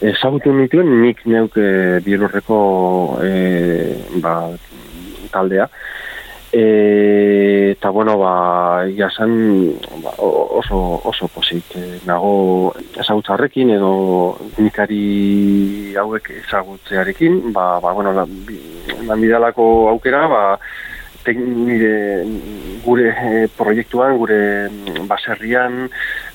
ezagutu nituen nik neuke bielurreko e, ba, taldea e, eta bueno ba jasan ba, oso oso posit e, nago ezagutzarrekin edo nikari hauek ezagutzearekin ba, ba bueno la, bidalako aukera ba nire gure e, proiektuan, gure baserrian,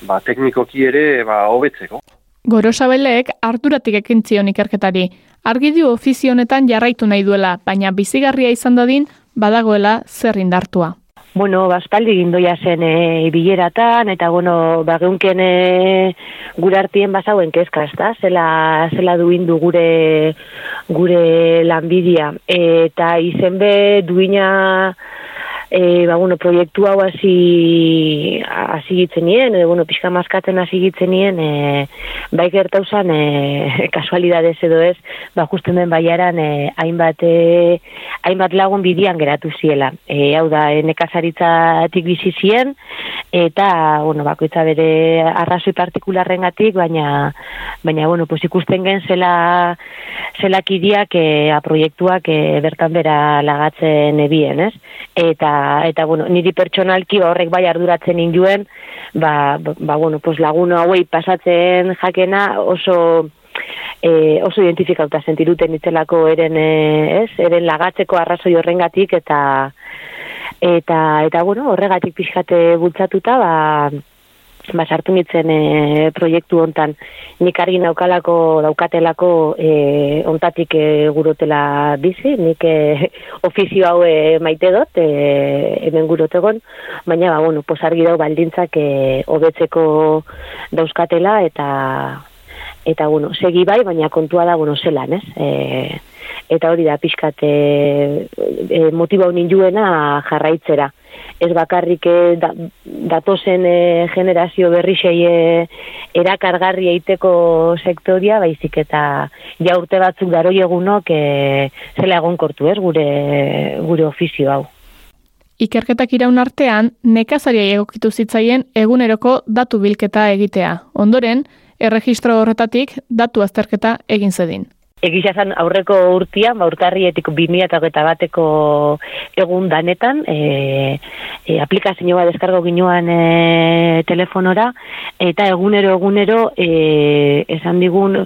ba, teknikoki ere ba, hobetzeko. Gorosabelek arduratik ekin zion ikerketari. Argi du ofizionetan jarraitu nahi duela, baina bizigarria izan dadin badagoela zer indartua. Bueno, baspaldi gindoia zen e, bileratan, eta bueno, bageunken e, gure artien bazauen kezka, ezta? Zela, zela duindu gure, gure lanbidia. eta izen be duina e, ba, bueno, proiektu hau hasi hasi gitzen nien, edo, bueno, pixka maskatzen hasi gitzen nien, e, bai gertauzan, e, kasualidades edo ez, ba, justen den baiaran, e, hainbat, e, hainbat lagun bidian geratu ziela. E, hau da, e, nekazaritzatik bizi zien, eta, bueno, bakoitza bere arrazoi partikularren gatik, baina, baina, bueno, pues ikusten gen zela, zela kidiak, e, a proiektuak e, bertan bera lagatzen ebien, ez? Eta, eta bueno, niri pertsonalki horrek bai arduratzen induen, ba, ba bueno, pues lagun hauei pasatzen jakena oso e, oso identifikauta sentiruten itzelako eren, e, ez, eren lagatzeko arrazoi horrengatik eta eta eta bueno, horregatik pixkate bultzatuta, ba ba, sartu nitzen e, proiektu hontan. Nik argi naukalako daukatelako e, ontatik e, gurotela bizi, nik e, ofizio hau e, maite dut e, hemen gurotegon, baina ba, bueno, posargi dau baldintzak e, hobetzeko dauzkatela eta eta bueno, segi bai, baina kontua da bueno, zelan, ez? E, eta hori da pixkat e, e, motiba honin juena jarraitzera ez bakarrik eh, da, datozen e, generazio berri sei e, erakargarri eiteko sektoria, baizik eta ja urte batzuk daroi egunok e, zela egon kortu ez, gure, gure ofizio hau. ikerketak iraun artean nekazaria egokitu zitzaien eguneroko datu bilketa egitea. Ondoren, erregistro horretatik datu azterketa egin zedin. Egisa zan aurreko urtian, ba, urtarrietik 2008 bateko egun danetan, e, e, aplikazio bat deskargo ginuan e, telefonora, eta egunero egunero e, esan digun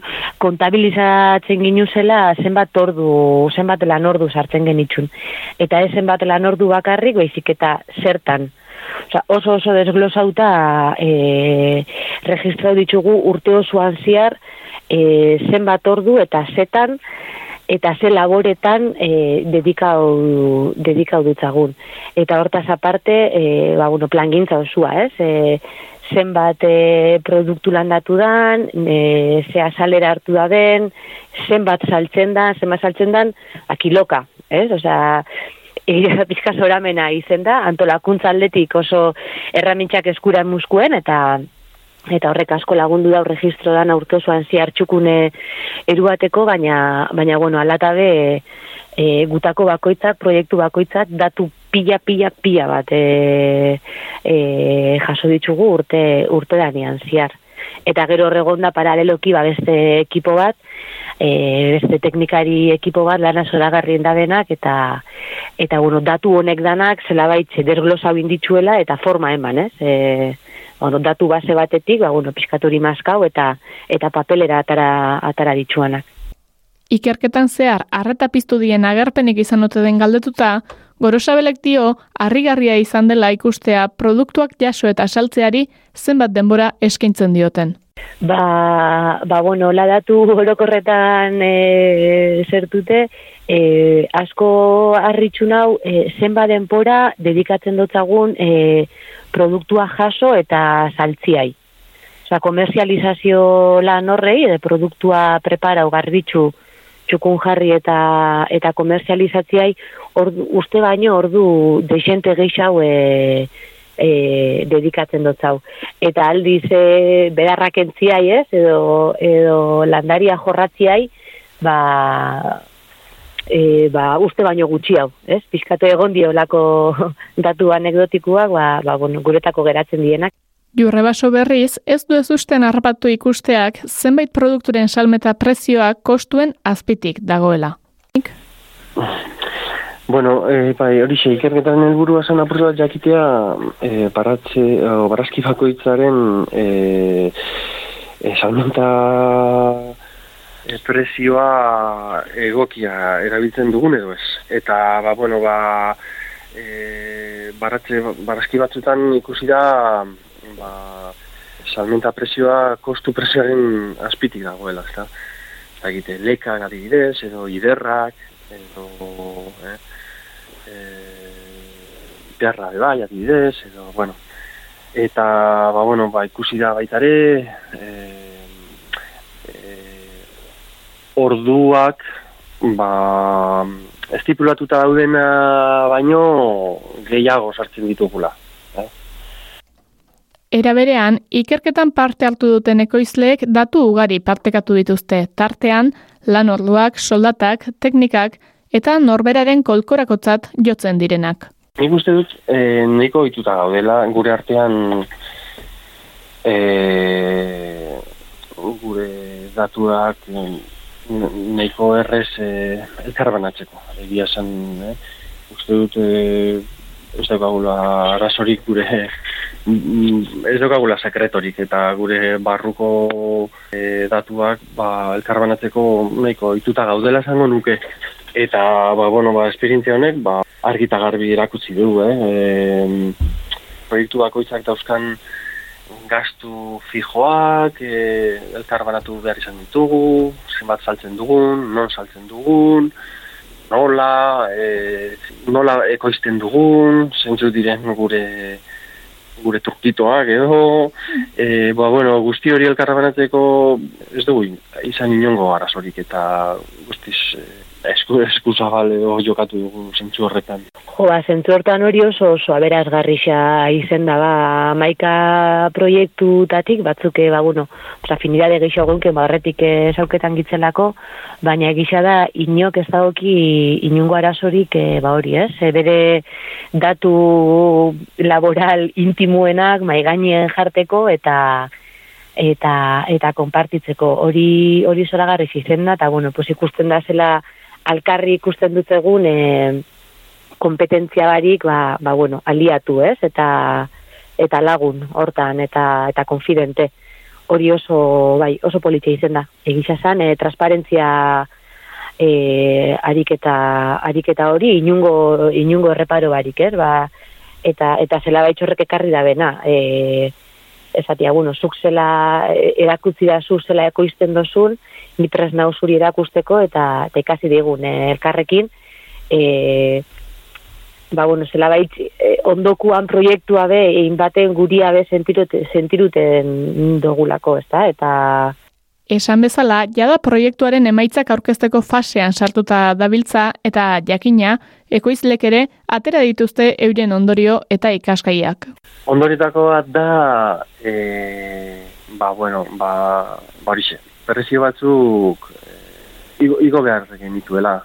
kontabilizatzen ginu zela zenbat ordu, zenbat lan ordu sartzen genitxun. Eta ez zenbat lan ordu bakarrik, baizik eta zertan. Osa, oso oso desglosauta e, registrau ditugu urte osoan ziar, e, zenbat ordu eta zetan eta ze laboretan e, dedikau, dedikau dutzagun. Eta hortaz aparte, e, ba, bueno, plan osua, ez? E, zenbat e, produktu landatu dan, e, ze azalera hartu da den, zenbat saltzen da, zenbat saltzen dan, akiloka, ez? Osea, pizka zoramena izen da, antolakuntza atletik oso erramintxak eskuran muskuen, eta eta horrek asko lagundu da registro dan aurtosuan ziar txukune eruateko, baina, baina bueno, alatabe e, gutako bakoitzak, proiektu bakoitzak, datu pila, pila, pila bat e, e, jaso ditugu urte, urte danian ziar. Eta gero horregon da paraleloki ba beste ekipo bat, e, beste teknikari ekipo bat lana zoragarrien da denak, eta, eta bueno, datu honek danak zela baitze desglosa binditzuela eta forma eman, ez? E, bueno, datu base batetik, ba, bueno, piskaturi maskau eta eta papelera atara, atara ditxuanak. Ikerketan zehar, arreta piztu dien agerpenik izan ote den galdetuta, Gorosabelek dio, harrigarria izan dela ikustea produktuak jaso eta saltzeari zenbat denbora eskaintzen dioten. Ba, ba bueno, la datu orokorretan e, zertute, e, asko harritxun hau e, zenbat denbora dedikatzen dutzagun e, produktua jaso eta saltziai. Osa, komerzializazio lan horrei, edo produktua prepara garbitzu txukun jarri eta eta komerzializatziai ordu, uste baino ordu deixente geixau e, e, dedikatzen dut zau. Eta aldiz e, bedarrak entziai ez, edo, edo landaria jorratziai, ba, e, ba, uste baino gutxi hau, ez? Piskate egon diolako datu anekdotikuak, ba, ba, bueno, guretako geratzen dienak. Jurre baso berriz, ez du ez usten harrapatu ikusteak zenbait produkturen salmeta prezioak kostuen azpitik dagoela. Bueno, e, bai, hori xe, ikerketan helburua zen apurtu bat jakitea e, baratze, o, barazki fakoitzaren e, e, salmenta e, prezioa egokia erabiltzen dugun edo ez. Eta, ba, bueno, ba, e, baratze, barazki batzutan ikusi da, ba, salmenta prezioa kostu prezioaren azpitik dagoela, ez da. Eta egite, lekak adibidez, edo iderrak, edo, eh, e, perra de bai, adibidez, edo, bueno, eta, ba, bueno, ba, ikusi da baitare, eh, orduak ba, estipulatuta daudena baino gehiago sartzen ditugula. Eh? Era berean, ikerketan parte hartu duten ekoizleek datu ugari partekatu dituzte, tartean, lan orduak, soldatak, teknikak eta norberaren kolkorakotzat jotzen direnak. Nik uste dut, e, nahiko dituta gaudela, gure artean e, gure datuak nahiko errez e, elkarbanatzeko. Egia zen, eh? uste dut, e, ez daukagula arazorik gure, mm, ez daukagula sekretorik, eta gure barruko e, datuak ba, elkarbanatzeko nahiko ituta gaudela zango nuke. Eta, ba, bueno, ba, esperientzia honek, ba, argita garbi erakutsi du, eh? E, proiektu bakoitzak dauzkan gastu fijoak, e, elkar banatu behar izan ditugu, zenbat saltzen dugun, non saltzen dugun, nola, e, nola ekoizten dugun, zentzu diren gure gure turkitoak edo, e, ba, bueno, guzti hori elkarra banatzeko ez dugu izan inongo arazorik eta guztiz e, esku, esku zabale jokatu dugu zentzu horretan. Jo, ba, zentzu hortan hori oso oso aberazgarrixa izen da, ba, maika proiektutatik, batzuk, ba, bueno, trafinidade gehiago egunken, ba, horretik esauketan gitzelako, baina egisa da, inok ez dagoki inungo arazorik, e, ba, hori, ez? E, bere datu laboral intimuenak maigainien jarteko, eta eta eta konpartitzeko hori hori zoragarri izen da eta bueno pues ikusten da zela alkarri ikusten dut egun e, kompetentzia barik ba, ba, bueno, aliatu ez? Eta eta lagun hortan eta eta konfidente. Hori oso bai oso politia izen da. Egisa san e, transparentzia e, ariketa ariketa hori inungo inungo erreparo barik ez? Ba, eta eta zela baitxorrek ekarri da bena eh esatia, bueno, zuk zela e, erakutzi da zu zela ekoizten dozun, mitres nauzuri erakusteko eta tekasi digun eh, elkarrekin, e, ba, bueno, zela bait, e, ondokuan proiektua be, egin baten guria be sentirute, sentiruten dogulako, ez da, eta... Esan bezala, jada proiektuaren emaitzak aurkezteko fasean sartuta dabiltza eta jakina, ekoizlek ere atera dituzte euren ondorio eta ikaskaiak. Ondoritako bat da, e, ba, bueno, ba, barixe, perrezio batzuk e, igo, igo behar genituela.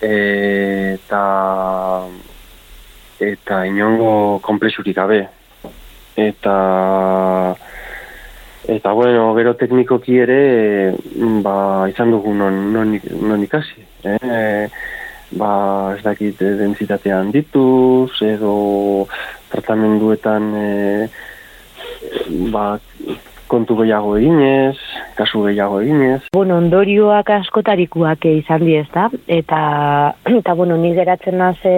E, eta eta inongo komplexurik gabe. Eta Eta bueno, gero teknikoki ere, ba, izan dugu non, non, non ikasi. Eh? Ba, ez dakit eh, densitatean dituz, edo tratamenduetan e, ba, kontu gehiago eginez, kasu gehiago eginez. Bueno, ondorioak askotarikuak izan di da, eta, eta bueno, ni geratzen naze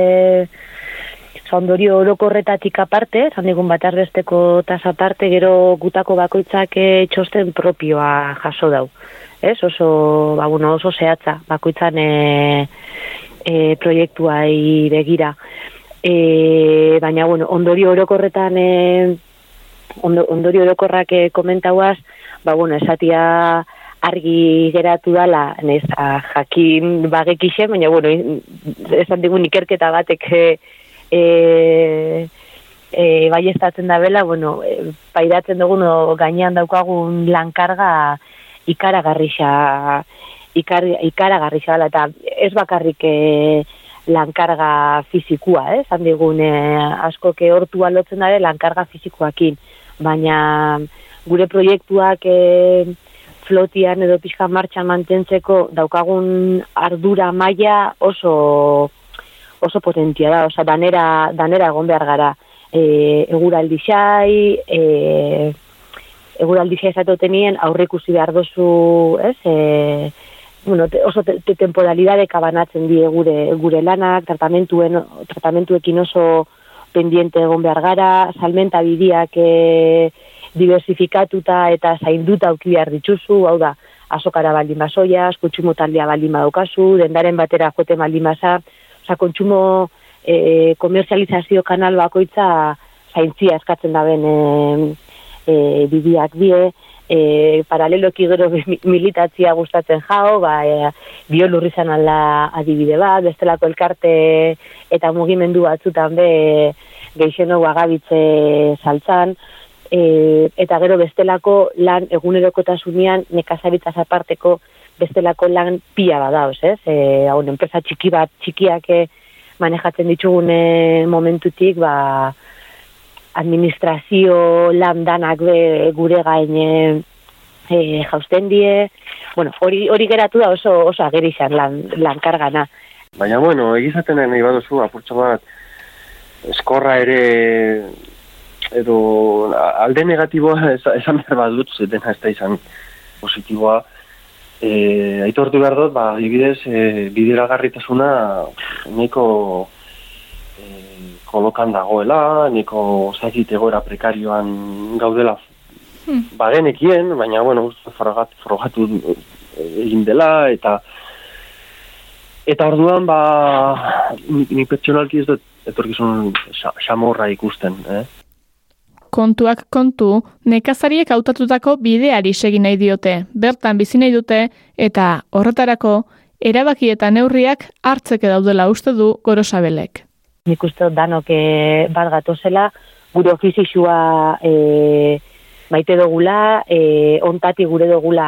ondorio orokorretatik aparte, zan digun bat arbesteko tasa aparte, gero gutako bakoitzak e, txosten propioa jaso dau. Ez, oso, ba, bueno, oso zehatza, bakoitzan e, e, proiektuai begira. E, baina, bueno, ondorio orokorretan, e, ondorio orokorrak e, komentauaz, ba, bueno, esatia argi geratu dala, nez, jakin bagekixe, baina, bueno, esan digun ikerketa batek e, e, e, bai estatzen da bela, bueno, pairatzen dugun o, gainean daukagun lankarga ikaragarrixa ikar, ikaragarrixa dela, eta ez bakarrik e, lankarga fizikua, eh? zan digun e, asko ke hortu alotzen dara lankarga fizikoakin, baina gure proiektuak e, flotian edo pixka martxan mantentzeko daukagun ardura maila oso oso potentia da, oza, danera, danera egon behar gara. E, eguraldi xai, e, eguraldi xai zatotenien aurre ikusi behar dozu, ez, e, bueno, te, oso te, te temporalidade kabanatzen die gure, gure lanak, tratamentuen, tratamentuekin oso pendiente egon behar gara, salmenta bidiak e, diversifikatuta eta zainduta auki behar dituzu, hau da, azokara baldin basoia, eskutsumo taldea baldin badaukazu, dendaren batera jote baldin basa, oza, kontsumo e, komerzializazio kanal bakoitza zaintzia eskatzen da ben e, e, bidiak die, e, paraleloki gero militatzia gustatzen jao, ba, e, biolurri alda adibide bat, bestelako elkarte eta mugimendu batzutan be geixeno guagabitze saltzan, e, eta gero bestelako lan egunerokotasunean nekazaritza aparteko bestelako lan pia badauz, ez? E, hau, enpresa txiki bat, txikiak eh, manejatzen ditugun eh, momentutik, ba, administrazio lan danak be, gure gain e, jausten die, bueno, hori, hori geratu da oso, oso agerizan lan, lan kargana. Baina, bueno, egizaten nahi baduzu, apurtxo bat, eskorra ere edo alde negatiboa esan behar bat dut, dena ez da izan positiboa, e, aitortu behar dut, ba, ibidez, e, bidera garritasuna niko e, kolokan dagoela, niko zakit egoera prekarioan gaudela hmm. bagenekien, baina, bueno, frogat, frogatu egin dela, eta eta orduan, ba, ni, ni pertsonalki ez dut etorkizun xamorra ikusten, eh? kontuak kontu, nekazariek hautatutako bideari segi nahi diote, bertan bizi nahi dute, eta horretarako erabaki eta neurriak hartzeke daudela uste du gorosabelek. Nik uste danok e, bat gatozela, gure ofizixua e, maite dugula, e, ontati gure dugula,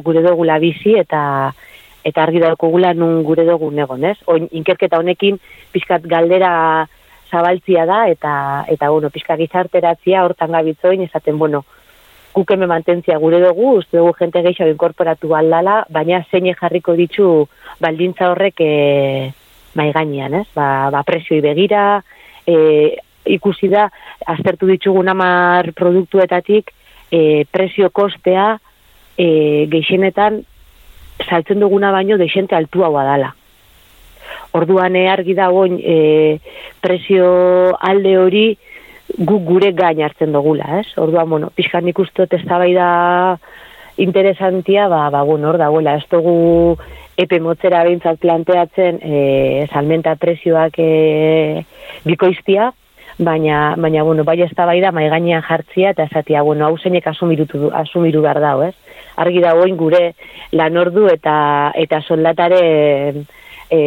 gure dugula bizi eta eta argi daukugula nun gure dugu egon, ez? Oin, inkerketa honekin pixkat galdera zabaltzia da eta eta bueno, pixka gizarteratzia hortan gabitzoin esaten, bueno, guk hemen mantentzia gure dugu, uste dugu jente gehiago inkorporatu aldala, baina zein jarriko ditu baldintza horrek e, mai gainean, ez? Ba, ba presioi begira, e, ikusi da aztertu ditugun hamar produktuetatik e, presio kostea e, gehienetan saltzen duguna baino desente altua badala. Orduan e, argi dagoen e, presio alde hori gu gure gain hartzen dugula, ez? Orduan, bueno, pixkan nik uste da interesantia, ba, ba, bueno, hor dagoela, ez dugu epe motzera behintzat planteatzen e, salmenta presioak e, bikoiztia, baina, baina bueno, bai ez da bai da, gainean jartzia, eta esatia, bueno, hau zeinek asumiru, asumiru behar dago, ez? Argi dagoen gure lan ordu eta, eta soldatare e,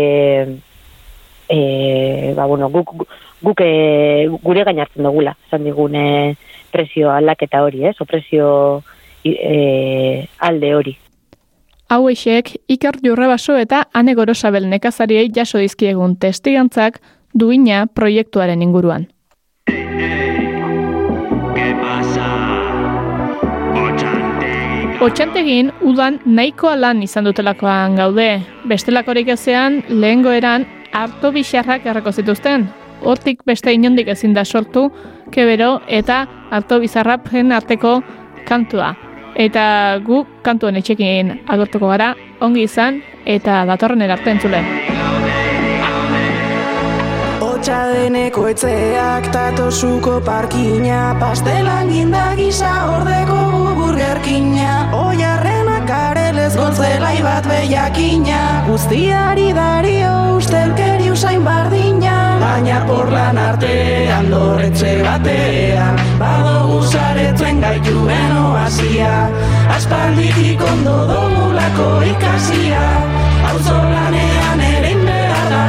e, ba, bueno, guk, guk e, gure gainartzen dugula, esan digune presio aldaketa hori, ez? O presio e, alde hori. Hau eixek, Iker Jurrebaso eta Ane Gorosabel nekazariei jaso dizkiegun testigantzak duina proiektuaren inguruan. Otxantegin udan nahikoa lan izan dutelakoan gaude. Bestelakorik ezean, lehen goeran, harto bixarrak errako zituzten. Hortik beste inondik ezin da sortu, kebero eta harto bizarrapen arteko kantua. Eta gu kantuan etxekin agortuko gara, ongi izan, eta datorren erartzen zule. Otsa deneko etzeak tatosuko parkina, pastelan ginda gisa ordeko burgerkina. Oiarrenak arelez gontzelai bat behiakina. Guztiari dario ustelkeri usain bardina Baina porlan artean dorretxe batean Bado guzaretzen gaituen oazia Aspalditik ondo dogulako ikasia Hau zolanean ere inbehar da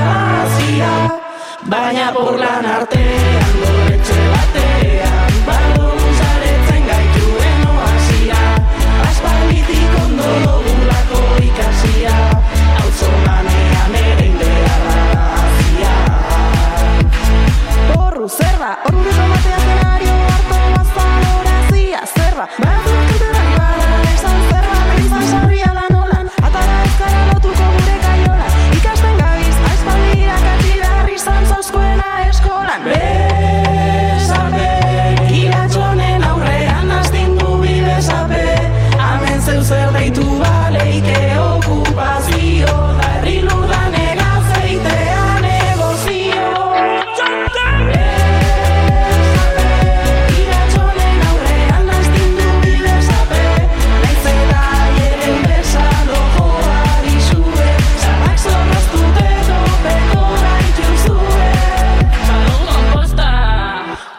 Baina porlan artean dorretxe batean Bado ikasia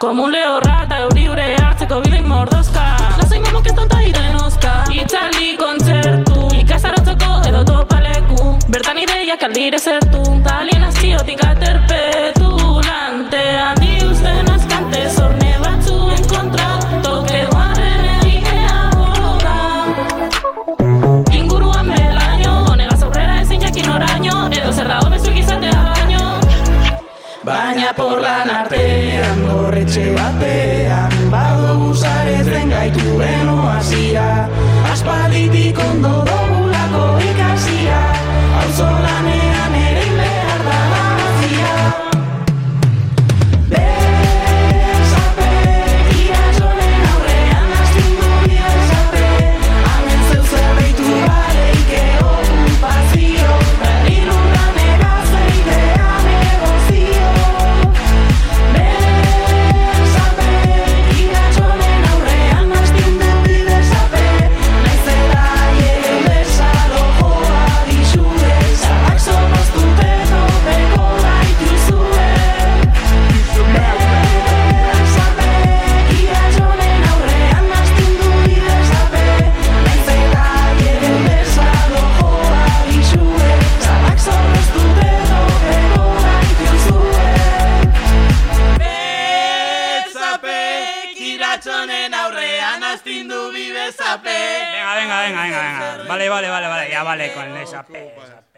Como un leo rata, euri ure hartzeko bideik mordozka Lasai mamok ez tonta iden oska Itzali kontzertu Ikazarotzeko edo topaleku. Bertan ideiak aldire zertu Alienaziotik aterpetu Lantean diuzten Baina por lan artean Gorretxe batean Bado guzaretzen gaituen oazia Aspalditik ondo dogulako ikasia Hau Vale, vale, vale, ya vale con esa P. esa P.